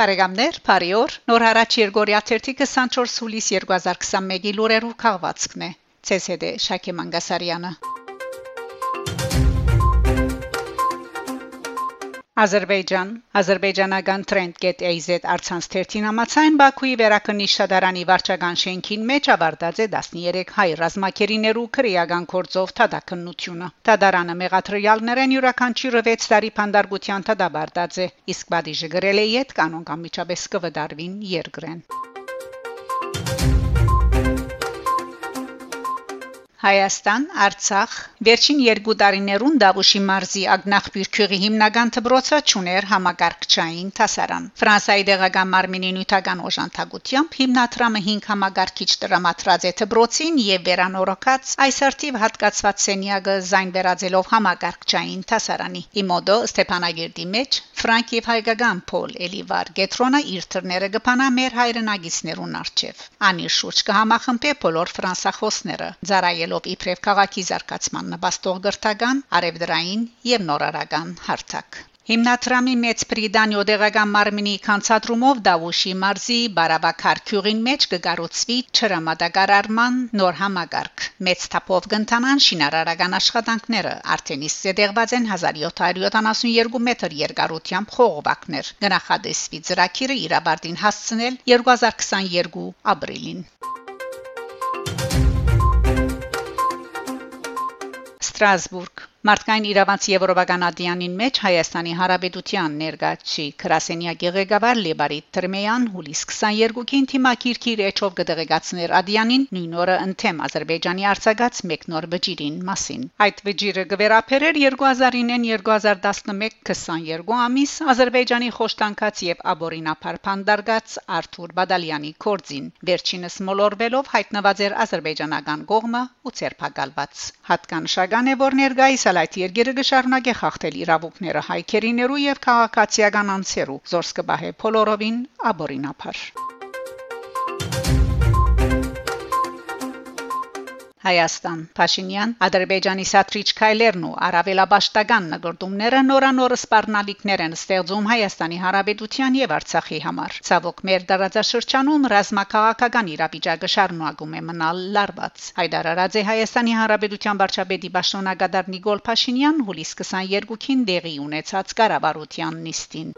Բարեկամներ, բարիօր։ Նոր հարաճ Երգորիա 24 հուլիս 2021-ի լուրերով քաղվածքն է։ ՑՍԴ Շակե Մանգասարյանը։ Ադրբեջան Ադրբեջանական Trend.az արցանց 13 համացայն Բաքուի վերակնի շադարանի վարչական շենքին մեջ ավարտած է 13 հայ ռազմակերիներու քրեական կորձով թադակնությունը։ Թադարանը մեղատրյալներեն յուրաքանչյուրը 6 տարի փանդարգության թադաբարտած է, իսկ բադիժը գրել է իդ կանոն կամ միջաբես կվդարվին երկրեն։ Հայաստան, Արցախ վերջին երկու տարիներուն Դավուշի մարզի ագնախբյուրքյուղի հիմնական դբրոցը ճուներ համագարկչային տասարան։ Ֆրանսիայի դեղական մարմինի նյութական օժանդակությամբ հիմնադրամը 5 համագարկիչ դրամատրած է դբրոցին եւ վերանորոգած այս արդիվ հատկացված սենյակը զայն վերածելով համագարկչային տասարանի։ Իմոդո Ստեփանագերդի մեջ Ֆրանկ եւ հայկական Պոլ Էլիվար Գետրոնը իր թռները կփանա մեր հայրենագիցներուն արչեվ։ Անի շուրջ կհամախմբե բոլոր ֆրանսախոսները։ Զարայել ելով իբրև քաղաքի զարգացման նպաստող գրթական, արևդրային եւ նորարարական հարթակ։ Հիմնադրամի մեծ պրիդանի օդեղական մարմինի կանցադրումով Դավուշի մարզի Բարաբակար քյուրին մեջ կգառուցվի ճրամադագարարման նոր համագարկ։ Մեծ թափով կընթանան շինարարական աշխատանքները։ Արդեն իսկ զետեղված են 1772 մետր երկարությամբ խողովակներ։ Գնահատեսվի ծրագիրը իրաբարդին հասցնել 2022 ապրիլին։ Strasbourg. Մարտկային իրավանց Եվրոպական ադյանին մեջ Հայաստանի Հանրապետության ներգաղթի Կրասենյակի ղեկավար Լեբարիտ Տրմեյան հուլիս 22-ին թիմակիրքի ռեչով կդեղեկացներ ադյանին նույն օրը ընդեմ Ադրբեջանի արձակած մեկ նոր վճիրին մասին։ Այդ վճիրը կվերապերեր 2009-ին 2011 22 ամիս Ադրբեջանի խոշտանկած եւ աբորինապար փանդարգած Արթուր Բադալյանի կորձին վերջինս մոլորվելով հայտնված էր ադրբեջանական կողմը ու ցերփակալված։ Հատկանշական է որ ներգայիս Այսալ այդ երկերը կշարունակի խախտել իրավունքները հայքերիներու եւ քաղաքացիական անձերու զորս կբահե փոլորովին աբորինափար Հայաստան. Փաշինյան Ադրբեջանի սատրիչ քայլերն ու արավելաբաշտական նկարտումները նորանորը սպառնալիքներ են ստեղծում Հայաստանի Հանրապետության եւ Արցախի համար։ Ցավոք մեր դարաձաշրջանում ռազմաքաղաքական իրավիճակը շարունակում է մնալ լարված։ Հայդարարաձե Հայաստանի Հանրապետության վարչապետի Պաշտոնակատար Նիկոլ Փաշինյան հուլիս 22-ին դեղի ունեցած կառավարության նիստին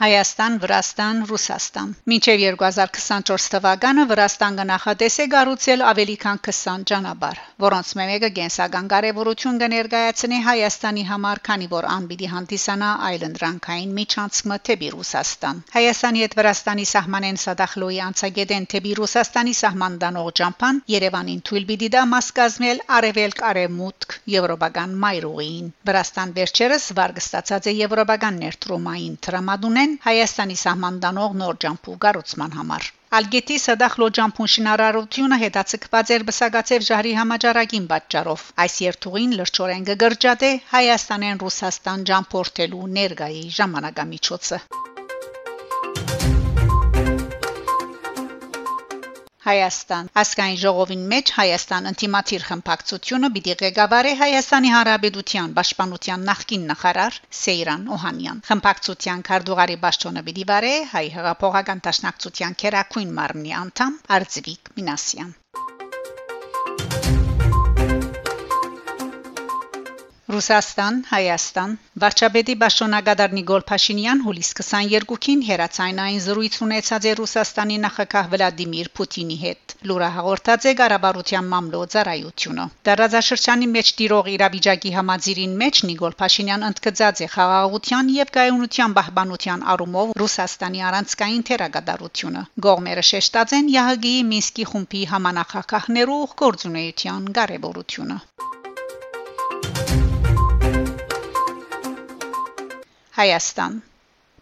Հայաստան, Վրաստան, Ռուսաստան։ Մինչև 2024 թվականը Վրաստան կնախադես է կառուցել ավելի քան 20 ճանապարհ, որոնց մեկը կենսական կարևորություն կներկայացնի Հայաստանի համար, քանի որ անպիտի հանդիսանա այլընտրանքային միջանցքը թեպի Ռուսաստան։ Հայաստանի հետ Վրաստանի սահմանեն Սադախլոյի անցագետեն թեպի Ռուսաստանի սահման դանող ճամփան Երևանին թույլ պիտի դա մաս կազմել արևելք արևմուտք եվրոպական մայրուղին։ Վրաստան վերջերս վարգստացած է եվրոպական ներդրումային տրամադունեն են Հայաստանի սահմանդանող նոր ջամփու կառուցման համար։ Ալգետի Սադախլո ջամփուն շինարարությունը հետացկված էր բսակացև ժահրի համաճարակին պատճառով։ Այս երթուղին լրջորեն գգրջադե Հայաստանեն Ռուսաստան ջամփորտելու ներգայի ժամանակամիջոցը։ Հայաստան ասկայն ժողովին մեջ Հայաստան ինտիմատիր խմբակցությունը պիտի ղեկավարի Հայաստանի Հանրապետության պաշտպանության նախկին նախարար Սեյրան Օհանյան խմբակցության քարտուղարի պաշտոնը պիտի վարե հայ հեղափոխական դաշնակցության քերակույն մարմնի անդամ Արձվիկ Մինասյան Ռուսաստան, Հայաստան, Վարչապետի Բաշոնագադար Նիկոլ Փաշինյան հուլիս 22-ին հերացայնային զրույց ունեցած է Ռուսաստանի նախագահ Վլադիմիր Պուտինի հետ։ Լուրը հաղորդած է Ղարաբաղության մամլո ծառայությունը։ Դարաձաշրջանի մեջ տիրող իրավիճակի համաձիրին մեջ Նիկոլ Փաշինյան ընդգծած է խաղաղության եւ կայունության պահպանության առումով Ռուսաստանի առանցքային թերագադարությունը։ Գողմերը շեշտած են ՀՀԳ-ի Մինսկի խումբի համանախագահներու գործունեության կարևորությունը։ Հայաստան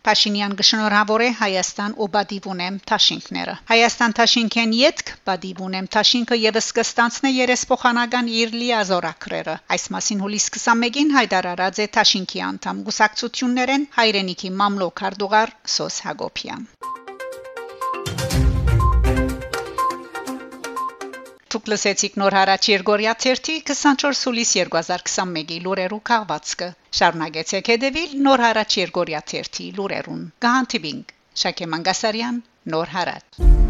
Փաշինյան գշնորհավոր է Հայաստան ու Բադիվունեմ Թաշինքները։ Հայաստան Թաշինքեն յետք Բադիվունեմ Թաշինքը եւս կստանցնե երեսփոխանական իր լիազորակրերը։ Այս մասին հուլիս 21-ին հայտարարած է Թաշինքի անդամ գուսակցություններեն հայրենիքի մամլոք Արդուղար Սոս Հակոբյան։ Դուք լսեցիք նոր հարաճ Երգորիա 24 հուլիս 2021-ի լուրերու քաղվածքը։ Շարունակեցեք հետևել նոր հարաճ Երգորիա 30 լուրերուն։ Գահանտիբինգ Շակե Մանգասարյան նոր հարաճ